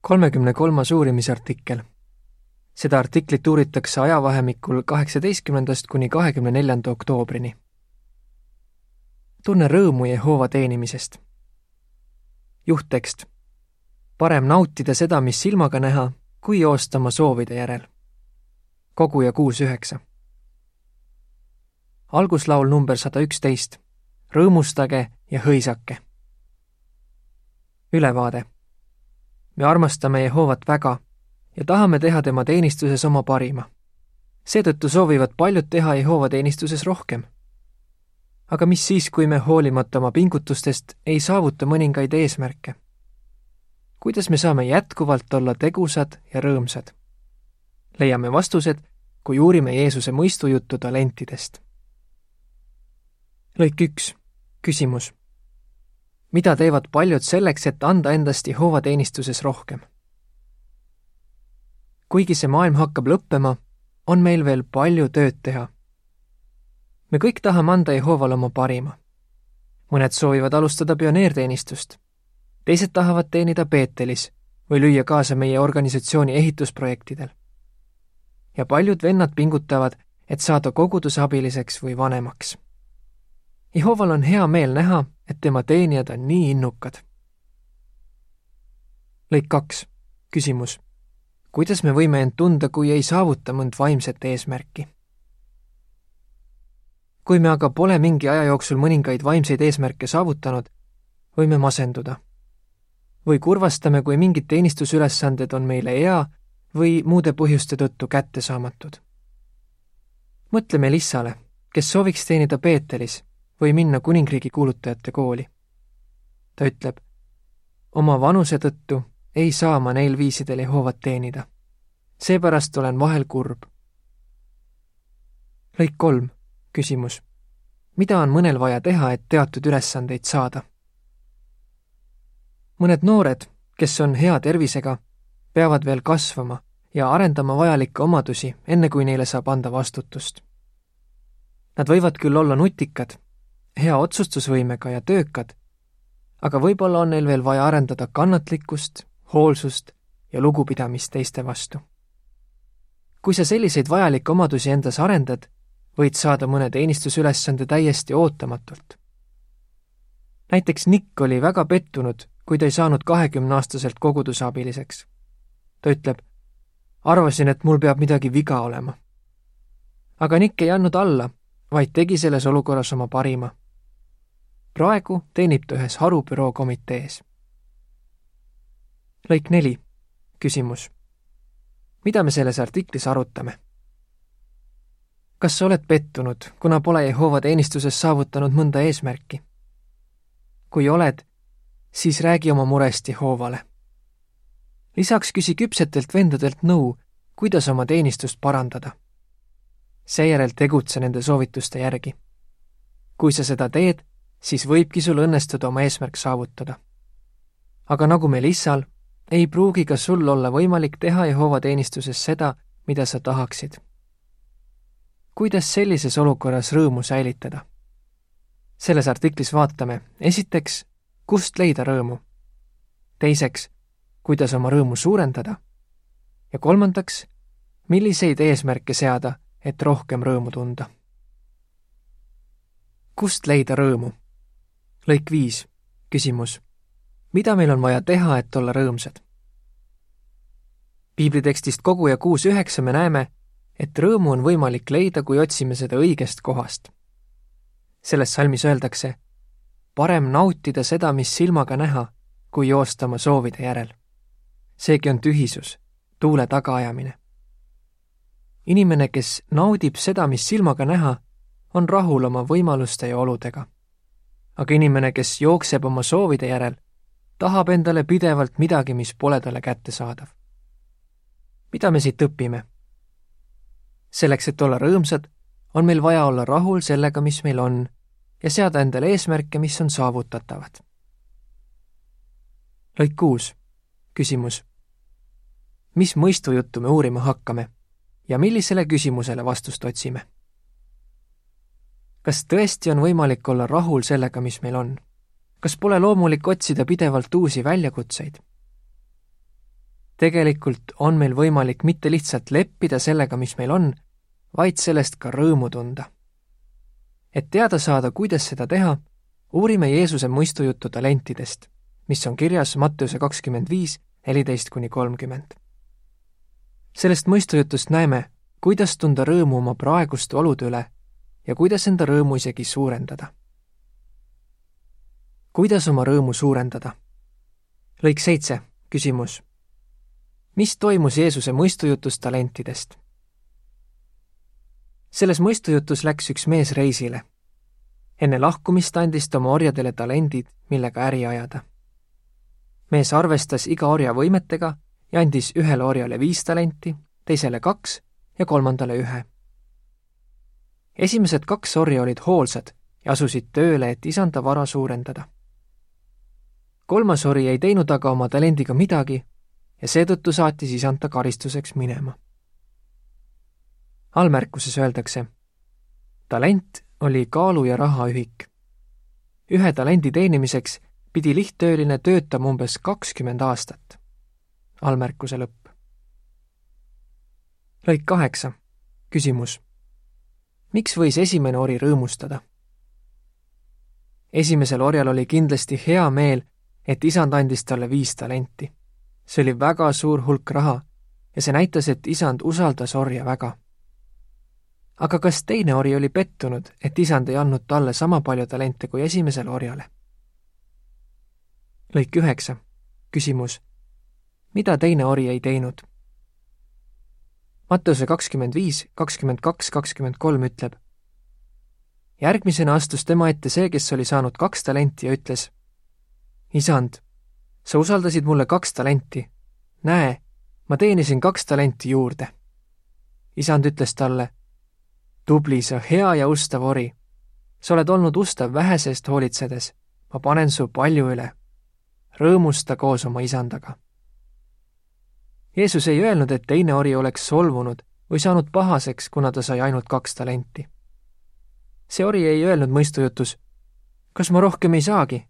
kolmekümne kolmas uurimisartikkel. seda artiklit uuritakse ajavahemikul kaheksateistkümnendast kuni kahekümne neljanda oktoobrini. tunne rõõmu Jehova teenimisest. juhttekst. parem nautida seda, mis silmaga näha, kui joosta oma soovide järel. koguja kuus üheksa. alguslaul number sada üksteist. rõõmustage ja hõisake. ülevaade me armastame Jehovat väga ja tahame teha tema teenistuses oma parima. seetõttu soovivad paljud teha Jehova teenistuses rohkem. aga mis siis, kui me hoolimata oma pingutustest ei saavuta mõningaid eesmärke? kuidas me saame jätkuvalt olla tegusad ja rõõmsad? leiame vastused, kui uurime Jeesuse mõistujuttu talentidest. lõik üks, küsimus mida teevad paljud selleks, et anda endast Jehova teenistuses rohkem? kuigi see maailm hakkab lõppema, on meil veel palju tööd teha. me kõik tahame anda Jehovale oma parima. mõned soovivad alustada pioneerteenistust, teised tahavad teenida Peetelis või lüüa kaasa meie organisatsiooni ehitusprojektidel. ja paljud vennad pingutavad, et saada koguduse abiliseks või vanemaks Jehoval on hea meel näha, et tema teenijad on nii innukad. lõik kaks, küsimus. kuidas me võime end tunda, kui ei saavuta mõnd vaimset eesmärki? kui me aga pole mingi aja jooksul mõningaid vaimseid eesmärke saavutanud, võime masenduda. või kurvastame, kui mingid teenistusülesanded on meile ea või muude põhjuste tõttu kättesaamatud. mõtleme Lissale, kes sooviks teenida Peetelis või minna kuningriigi kuulutajate kooli. ta ütleb, oma vanuse tõttu ei saa ma neil viisidel Jehovat teenida. seepärast olen vahel kurb. lõik kolm, küsimus. mida on mõnel vaja teha, et teatud ülesandeid saada? mõned noored, kes on hea tervisega, peavad veel kasvama ja arendama vajalikke omadusi, enne kui neile saab anda vastutust. Nad võivad küll olla nutikad hea otsustusvõimega ja töökad, aga võib-olla on neil veel vaja arendada kannatlikkust, hoolsust ja lugupidamist teiste vastu. kui sa selliseid vajalikke omadusi endas arendad, võid saada mõne teenistusülesande täiesti ootamatult. näiteks Nick oli väga pettunud, kui ta ei saanud kahekümneaastaselt koguduse abiliseks. ta ütleb, arvasin, et mul peab midagi viga olema. aga Nick ei andnud alla, vaid tegi selles olukorras oma parima praegu teenib ta ühes harubüroo komitees. lõik neli, küsimus. mida me selles artiklis arutame? kas sa oled pettunud, kuna pole Jehova teenistuses saavutanud mõnda eesmärki? kui oled, siis räägi oma murest Jehovale. lisaks küsi küpsetelt vendadelt nõu, kuidas oma teenistust parandada. seejärel tegutse nende soovituste järgi. kui sa seda teed, siis võibki sul õnnestuda oma eesmärk saavutada. aga nagu meil issal, ei pruugi ka sul olla võimalik teha Jehova teenistuses seda, mida sa tahaksid. kuidas sellises olukorras rõõmu säilitada? selles artiklis vaatame esiteks, kust leida rõõmu. teiseks, kuidas oma rõõmu suurendada. ja kolmandaks, milliseid eesmärke seada, et rohkem rõõmu tunda. kust leida rõõmu? Lõik viis, küsimus. mida meil on vaja teha, et olla rõõmsad? piiblitekstist koguja kuus üheksa me näeme, et rõõmu on võimalik leida, kui otsime seda õigest kohast. selles salmis öeldakse, parem nautida seda, mis silmaga näha, kui joosta oma soovide järel. seegi on tühisus, tuule tagaajamine. inimene, kes naudib seda, mis silmaga näha, on rahul oma võimaluste ja oludega aga inimene, kes jookseb oma soovide järel, tahab endale pidevalt midagi, mis pole talle kättesaadav. mida me siit õpime? selleks, et olla rõõmsad, on meil vaja olla rahul sellega, mis meil on ja seada endale eesmärke, mis on saavutatavad. lõik kuus, küsimus. mis mõistujuttu me uurima hakkame ja millisele küsimusele vastust otsime? Kas tõesti on võimalik olla rahul sellega, mis meil on? kas pole loomulik otsida pidevalt uusi väljakutseid? tegelikult on meil võimalik mitte lihtsalt leppida sellega, mis meil on, vaid sellest ka rõõmu tunda. et teada saada, kuidas seda teha, uurime Jeesuse mõistujuttu talentidest, mis on kirjas Matteuse kakskümmend viis, neliteist kuni kolmkümmend. sellest mõistujutust näeme, kuidas tunda rõõmu oma praeguste olude üle ja kuidas enda rõõmu isegi suurendada. kuidas oma rõõmu suurendada? lõik seitse, küsimus. mis toimus Jeesuse mõistujutus talentidest? selles mõistujutus läks üks mees reisile. enne lahkumist andis ta oma orjadele talendid, millega äri ajada. mees arvestas iga orja võimetega ja andis ühele orjale viis talenti, teisele kaks ja kolmandale ühe. Esimesed kaks orja olid hoolsad ja asusid tööle, et isanda vara suurendada. kolmas ori ei teinud aga oma talendiga midagi ja seetõttu saatis isand ta karistuseks minema. allmärkuses öeldakse, talent oli kaalu ja raha ühik. ühe talendi teenimiseks pidi lihttööline töötama umbes kakskümmend aastat. allmärkuse lõpp lõik kaheksa. küsimus. Miks võis esimene ori rõõmustada? esimesel orjal oli kindlasti hea meel, et isand andis talle viis talenti. see oli väga suur hulk raha ja see näitas, et isand usaldas orja väga. aga kas teine ori oli pettunud, et isand ei andnud talle sama palju talente kui esimesele orjale? lõik üheksa. küsimus. mida teine ori ei teinud? Matteuse kakskümmend viis, kakskümmend kaks, kakskümmend kolm ütleb. järgmisena astus tema ette see, kes oli saanud kaks talenti ja ütles. isand, sa usaldasid mulle kaks talenti. näe, ma teenisin kaks talenti juurde. isand ütles talle. tubli sa hea ja ustav ori. sa oled olnud ustav vähese eest hoolitsedes. ma panen su palju üle. rõõmusta koos oma isandaga Jeesus ei öelnud, et teine ori oleks solvunud või saanud pahaseks, kuna ta sai ainult kaks talenti. see ori ei öelnud mõistujutus, kas ma rohkem ei saagi?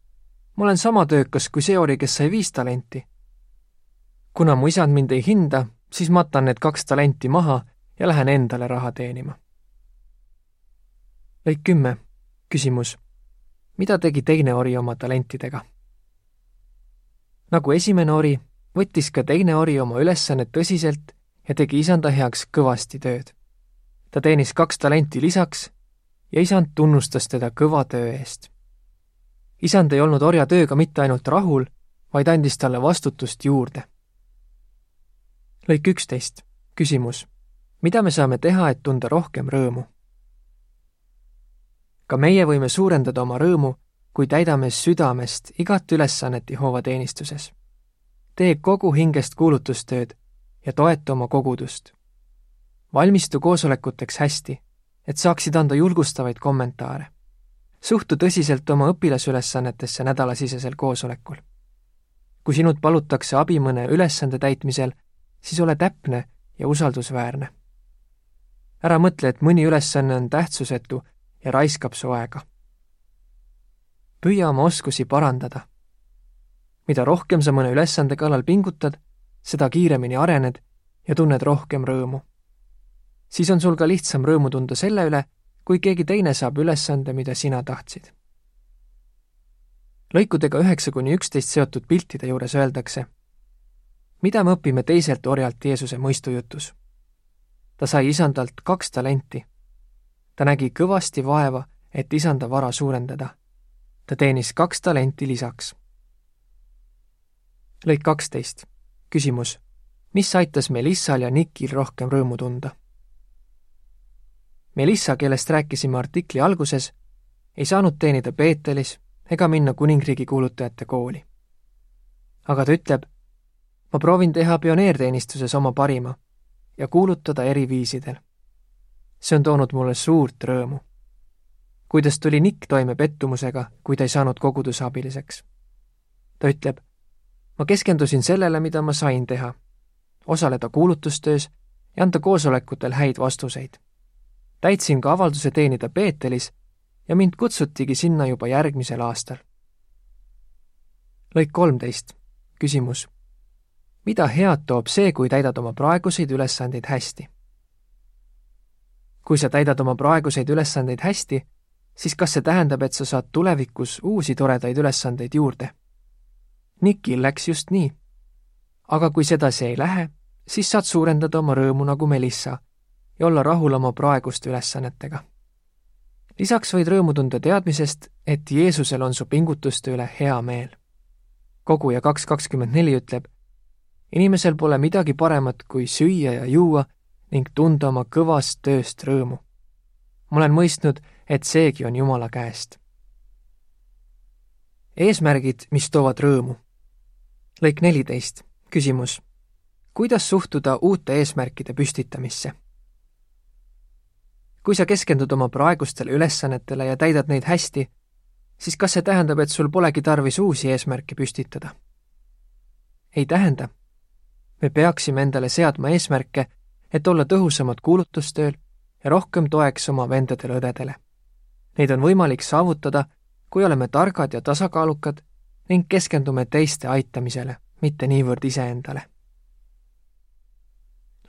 ma olen sama töökas kui see ori, kes sai viis talenti. kuna mu isand mind ei hinda, siis matan need kaks talenti maha ja lähen endale raha teenima. lõik kümme, küsimus. mida tegi teine ori oma talentidega? nagu esimene ori, võttis ka teine ori oma ülesannet tõsiselt ja tegi isanda heaks kõvasti tööd. ta teenis kaks talenti lisaks ja isand tunnustas teda kõva töö eest. isand ei olnud orja tööga mitte ainult rahul, vaid andis talle vastutust juurde. lõik üksteist, küsimus. mida me saame teha, et tunda rohkem rõõmu? ka meie võime suurendada oma rõõmu, kui täidame südamest igat ülesannet Jehova teenistuses tee kogu hingest kuulutustööd ja toeta oma kogudust. valmistu koosolekuteks hästi, et saaksid anda julgustavaid kommentaare. suhtu tõsiselt oma õpilasülesannetesse nädalasisesel koosolekul. kui sinult palutakse abi mõne ülesande täitmisel, siis ole täpne ja usaldusväärne. ära mõtle, et mõni ülesanne on tähtsusetu ja raiskab su aega. püüa oma oskusi parandada mida rohkem sa mõne ülesande kallal pingutad, seda kiiremini arened ja tunned rohkem rõõmu. siis on sul ka lihtsam rõõmu tunda selle üle, kui keegi teine saab ülesande, mida sina tahtsid. lõikudega üheksa kuni üksteist seotud piltide juures öeldakse, mida me õpime teiselt orjalt Jeesuse mõistujutus? ta sai isandalt kaks talenti. ta nägi kõvasti vaeva, et isanda vara suurendada. ta teenis kaks talenti lisaks lõik kaksteist. küsimus. mis aitas Melissal ja Nikil rohkem rõõmu tunda? Melissa, kellest rääkisime artikli alguses, ei saanud teenida Peetelis ega minna kuningriigi kuulutajate kooli. aga ta ütleb, ma proovin teha pioneerteenistuses oma parima ja kuulutada eri viisidel. see on toonud mulle suurt rõõmu. kuidas tuli Nick toime pettumusega, kui ta ei saanud koguduse abiliseks? ta ütleb, ma keskendusin sellele, mida ma sain teha. osaleda kuulutustöös ja anda koosolekutel häid vastuseid. täitsin ka avalduse teenida Peetelis ja mind kutsutigi sinna juba järgmisel aastal. lõik kolmteist, küsimus. mida head toob see, kui täidad oma praeguseid ülesandeid hästi? kui sa täidad oma praeguseid ülesandeid hästi, siis kas see tähendab, et sa saad tulevikus uusi toredaid ülesandeid juurde? Nikil läks just nii. aga kui sedasi ei lähe, siis saad suurendada oma rõõmu nagu Melissa ja olla rahul oma praeguste ülesannetega. lisaks võid rõõmu tunda teadmisest, et Jeesusel on su pingutuste üle hea meel. koguja kaks kakskümmend neli ütleb, inimesel pole midagi paremat, kui süüa ja juua ning tunda oma kõvast tööst rõõmu. ma olen mõistnud, et seegi on Jumala käest. eesmärgid, mis toovad rõõmu. Lõik neliteist, küsimus. kuidas suhtuda uute eesmärkide püstitamisse? kui sa keskendud oma praegustele ülesannetele ja täidad neid hästi, siis kas see tähendab, et sul polegi tarvis uusi eesmärke püstitada? ei tähenda. me peaksime endale seadma eesmärke, et olla tõhusamad kuulutustööl ja rohkem toeks oma vendadele-õdedele. Neid on võimalik saavutada, kui oleme targad ja tasakaalukad ning keskendume teiste aitamisele, mitte niivõrd iseendale.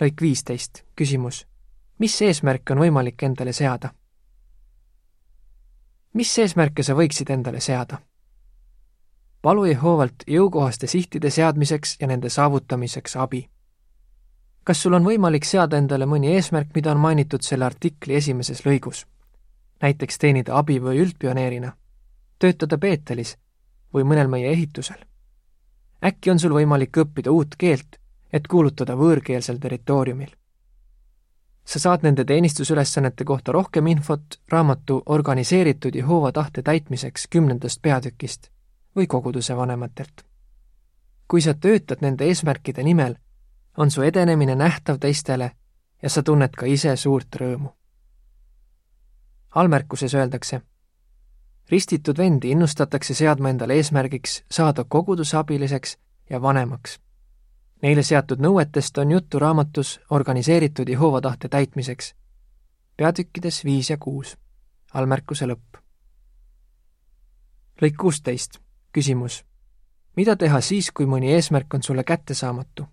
lõik viisteist, küsimus mis eesmärke on võimalik endale seada? mis eesmärke sa võiksid endale seada? palu Jehovalt jõukohaste sihtide seadmiseks ja nende saavutamiseks abi. kas sul on võimalik seada endale mõni eesmärk, mida on mainitud selle artikli esimeses lõigus? näiteks teenida abi- või üldpioneerina, töötada Peetelis või mõnel meie ehitusel. äkki on sul võimalik õppida uut keelt, et kuulutada võõrkeelsel territooriumil sa saad nende teenistusülesannete kohta rohkem infot raamatu Organiseeritud Jehova tahte täitmiseks kümnendast peatükist või koguduse vanematelt. kui sa töötad nende eesmärkide nimel, on su edenemine nähtav teistele ja sa tunned ka ise suurt rõõmu. allmärkuses öeldakse, ristitud vendi innustatakse seadma endale eesmärgiks saada koguduse abiliseks ja vanemaks Neile seatud nõuetest on juttu raamatus Organiseeritud Jehova tahte täitmiseks, peatükkides viis ja kuus, allmärkuse lõpp. lõik kuusteist, küsimus. mida teha siis, kui mõni eesmärk on sulle kättesaamatu?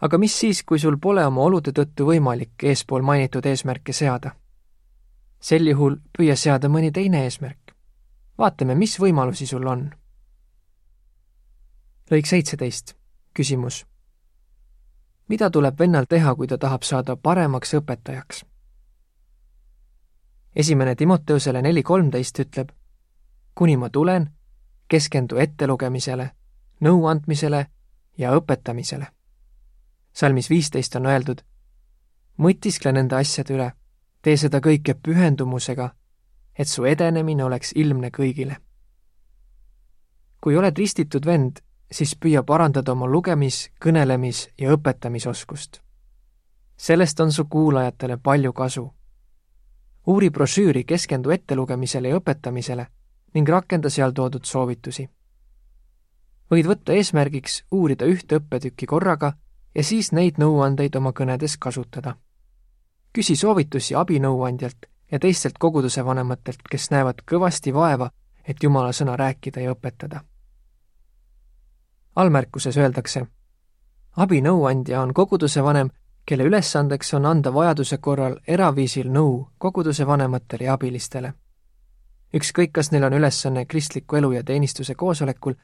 aga mis siis, kui sul pole oma olude tõttu võimalik eespool mainitud eesmärke seada? Sel juhul püüa seada mõni teine eesmärk. vaatame, mis võimalusi sul on lõik seitseteist, küsimus. mida tuleb vennal teha, kui ta tahab saada paremaks õpetajaks? esimene Timoteusele neli kolmteist ütleb, kuni ma tulen, keskendu ettelugemisele, nõuandmisele ja õpetamisele. salmis viisteist on öeldud, mõtiskle nende asjade üle, tee seda kõike pühendumusega, et su edenemine oleks ilmne kõigile. kui oled ristitud vend, siis püüa parandada oma lugemis-, kõnelemis- ja õpetamisoskust. sellest on su kuulajatele palju kasu. uuri brošüüri Keskendu ettelugemisele ja õpetamisele ning rakenda seal toodud soovitusi. võid võtta eesmärgiks uurida ühte õppetükki korraga ja siis neid nõuandeid oma kõnedes kasutada. Küsi soovitusi abinõuandjalt ja teistelt koguduse vanematelt, kes näevad kõvasti vaeva, et Jumala sõna rääkida ja õpetada allmärkuses öeldakse, abinõuandja on koguduse vanem, kelle ülesandeks on anda vajaduse korral eraviisil nõu koguduse vanematele ja abilistele. ükskõik, kas neil on ülesanne kristliku elu ja teenistuse koosolekul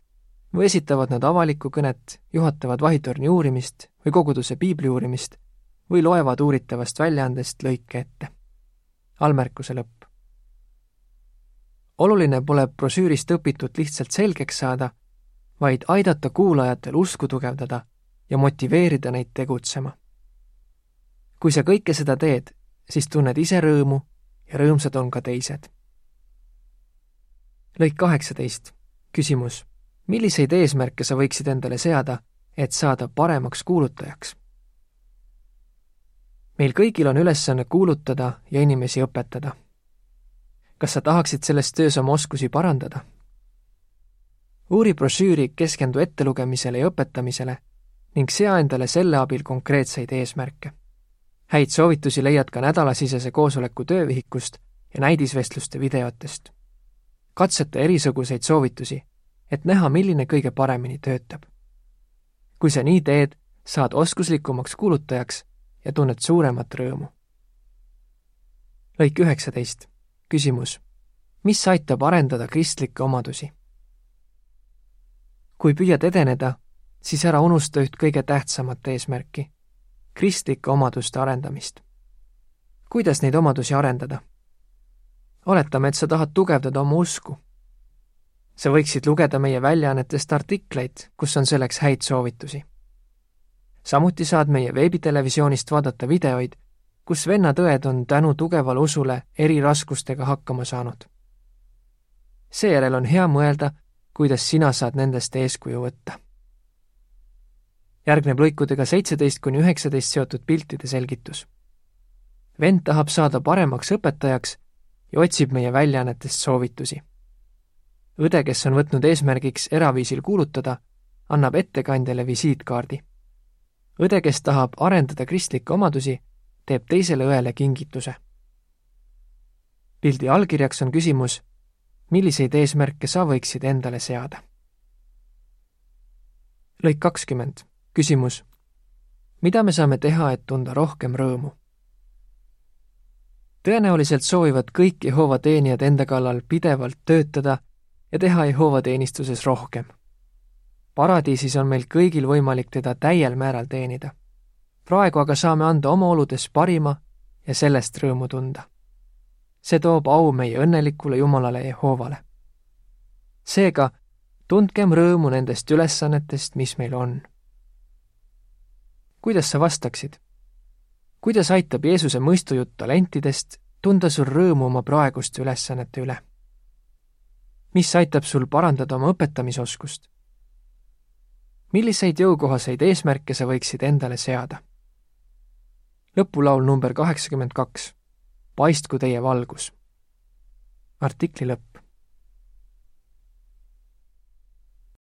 või esitavad nad avalikku kõnet, juhatavad vahitorni uurimist või koguduse piibli uurimist või loevad uuritavast väljaandest lõike ette. allmärkuse lõpp. oluline pole brošüürist õpitut lihtsalt selgeks saada vaid aidata kuulajatel usku tugevdada ja motiveerida neid tegutsema. kui sa kõike seda teed, siis tunned ise rõõmu ja rõõmsad on ka teised. lõik kaheksateist, küsimus. milliseid eesmärke sa võiksid endale seada, et saada paremaks kuulutajaks? Meil kõigil on ülesanne kuulutada ja inimesi õpetada. kas sa tahaksid selles töös oma oskusi parandada? uuri brošüüri Keskendu ettelugemisele ja õpetamisele ning sea endale selle abil konkreetseid eesmärke. häid soovitusi leiad ka nädalasisese koosoleku töövihikust ja näidisvestluste videotest. katseta erisuguseid soovitusi, et näha, milline kõige paremini töötab. kui sa nii teed, saad oskuslikumaks kuulutajaks ja tunned suuremat rõõmu. lõik üheksateist. küsimus. mis aitab arendada kristlikke omadusi? kui püüad edeneda, siis ära unusta üht kõige tähtsamat eesmärki, kristlike omaduste arendamist. kuidas neid omadusi arendada? oletame, et sa tahad tugevdada oma usku. sa võiksid lugeda meie väljaannetest artikleid, kus on selleks häid soovitusi. Samuti saad meie veebitelevisioonist vaadata videoid, kus vennatõed on tänu tugevale usule eri raskustega hakkama saanud. seejärel on hea mõelda, kuidas sina saad nendest eeskuju võtta. järgneb lõikudega seitseteist kuni üheksateist seotud piltide selgitus. vend tahab saada paremaks õpetajaks ja otsib meie väljaannetest soovitusi. õde, kes on võtnud eesmärgiks eraviisil kuulutada, annab ettekandjale visiitkaardi. Õde, kes tahab arendada kristlikke omadusi, teeb teisele õele kingituse. pildi allkirjaks on küsimus, milliseid eesmärke sa võiksid endale seada? lõik kakskümmend, küsimus. mida me saame teha, et tunda rohkem rõõmu? tõenäoliselt soovivad kõik Jehova teenijad enda kallal pidevalt töötada ja teha Jehova teenistuses rohkem. Paradiisis on meil kõigil võimalik teda täiel määral teenida. praegu aga saame anda oma oludes parima ja sellest rõõmu tunda. see toob au meie õnnelikule Jumalale Jehovale. seega tundkem rõõmu nendest ülesannetest, mis meil on. kuidas sa vastaksid? kuidas aitab Jeesuse mõistujutt talentidest tunda sul rõõmu oma praeguste ülesannete üle? mis aitab sul parandada oma õpetamisoskust? Milliseid jõukohaseid eesmärke sa võiksid endale seada? lõpulaul number kaheksakümmend kaks. paistku teie valgus. artikli lõpp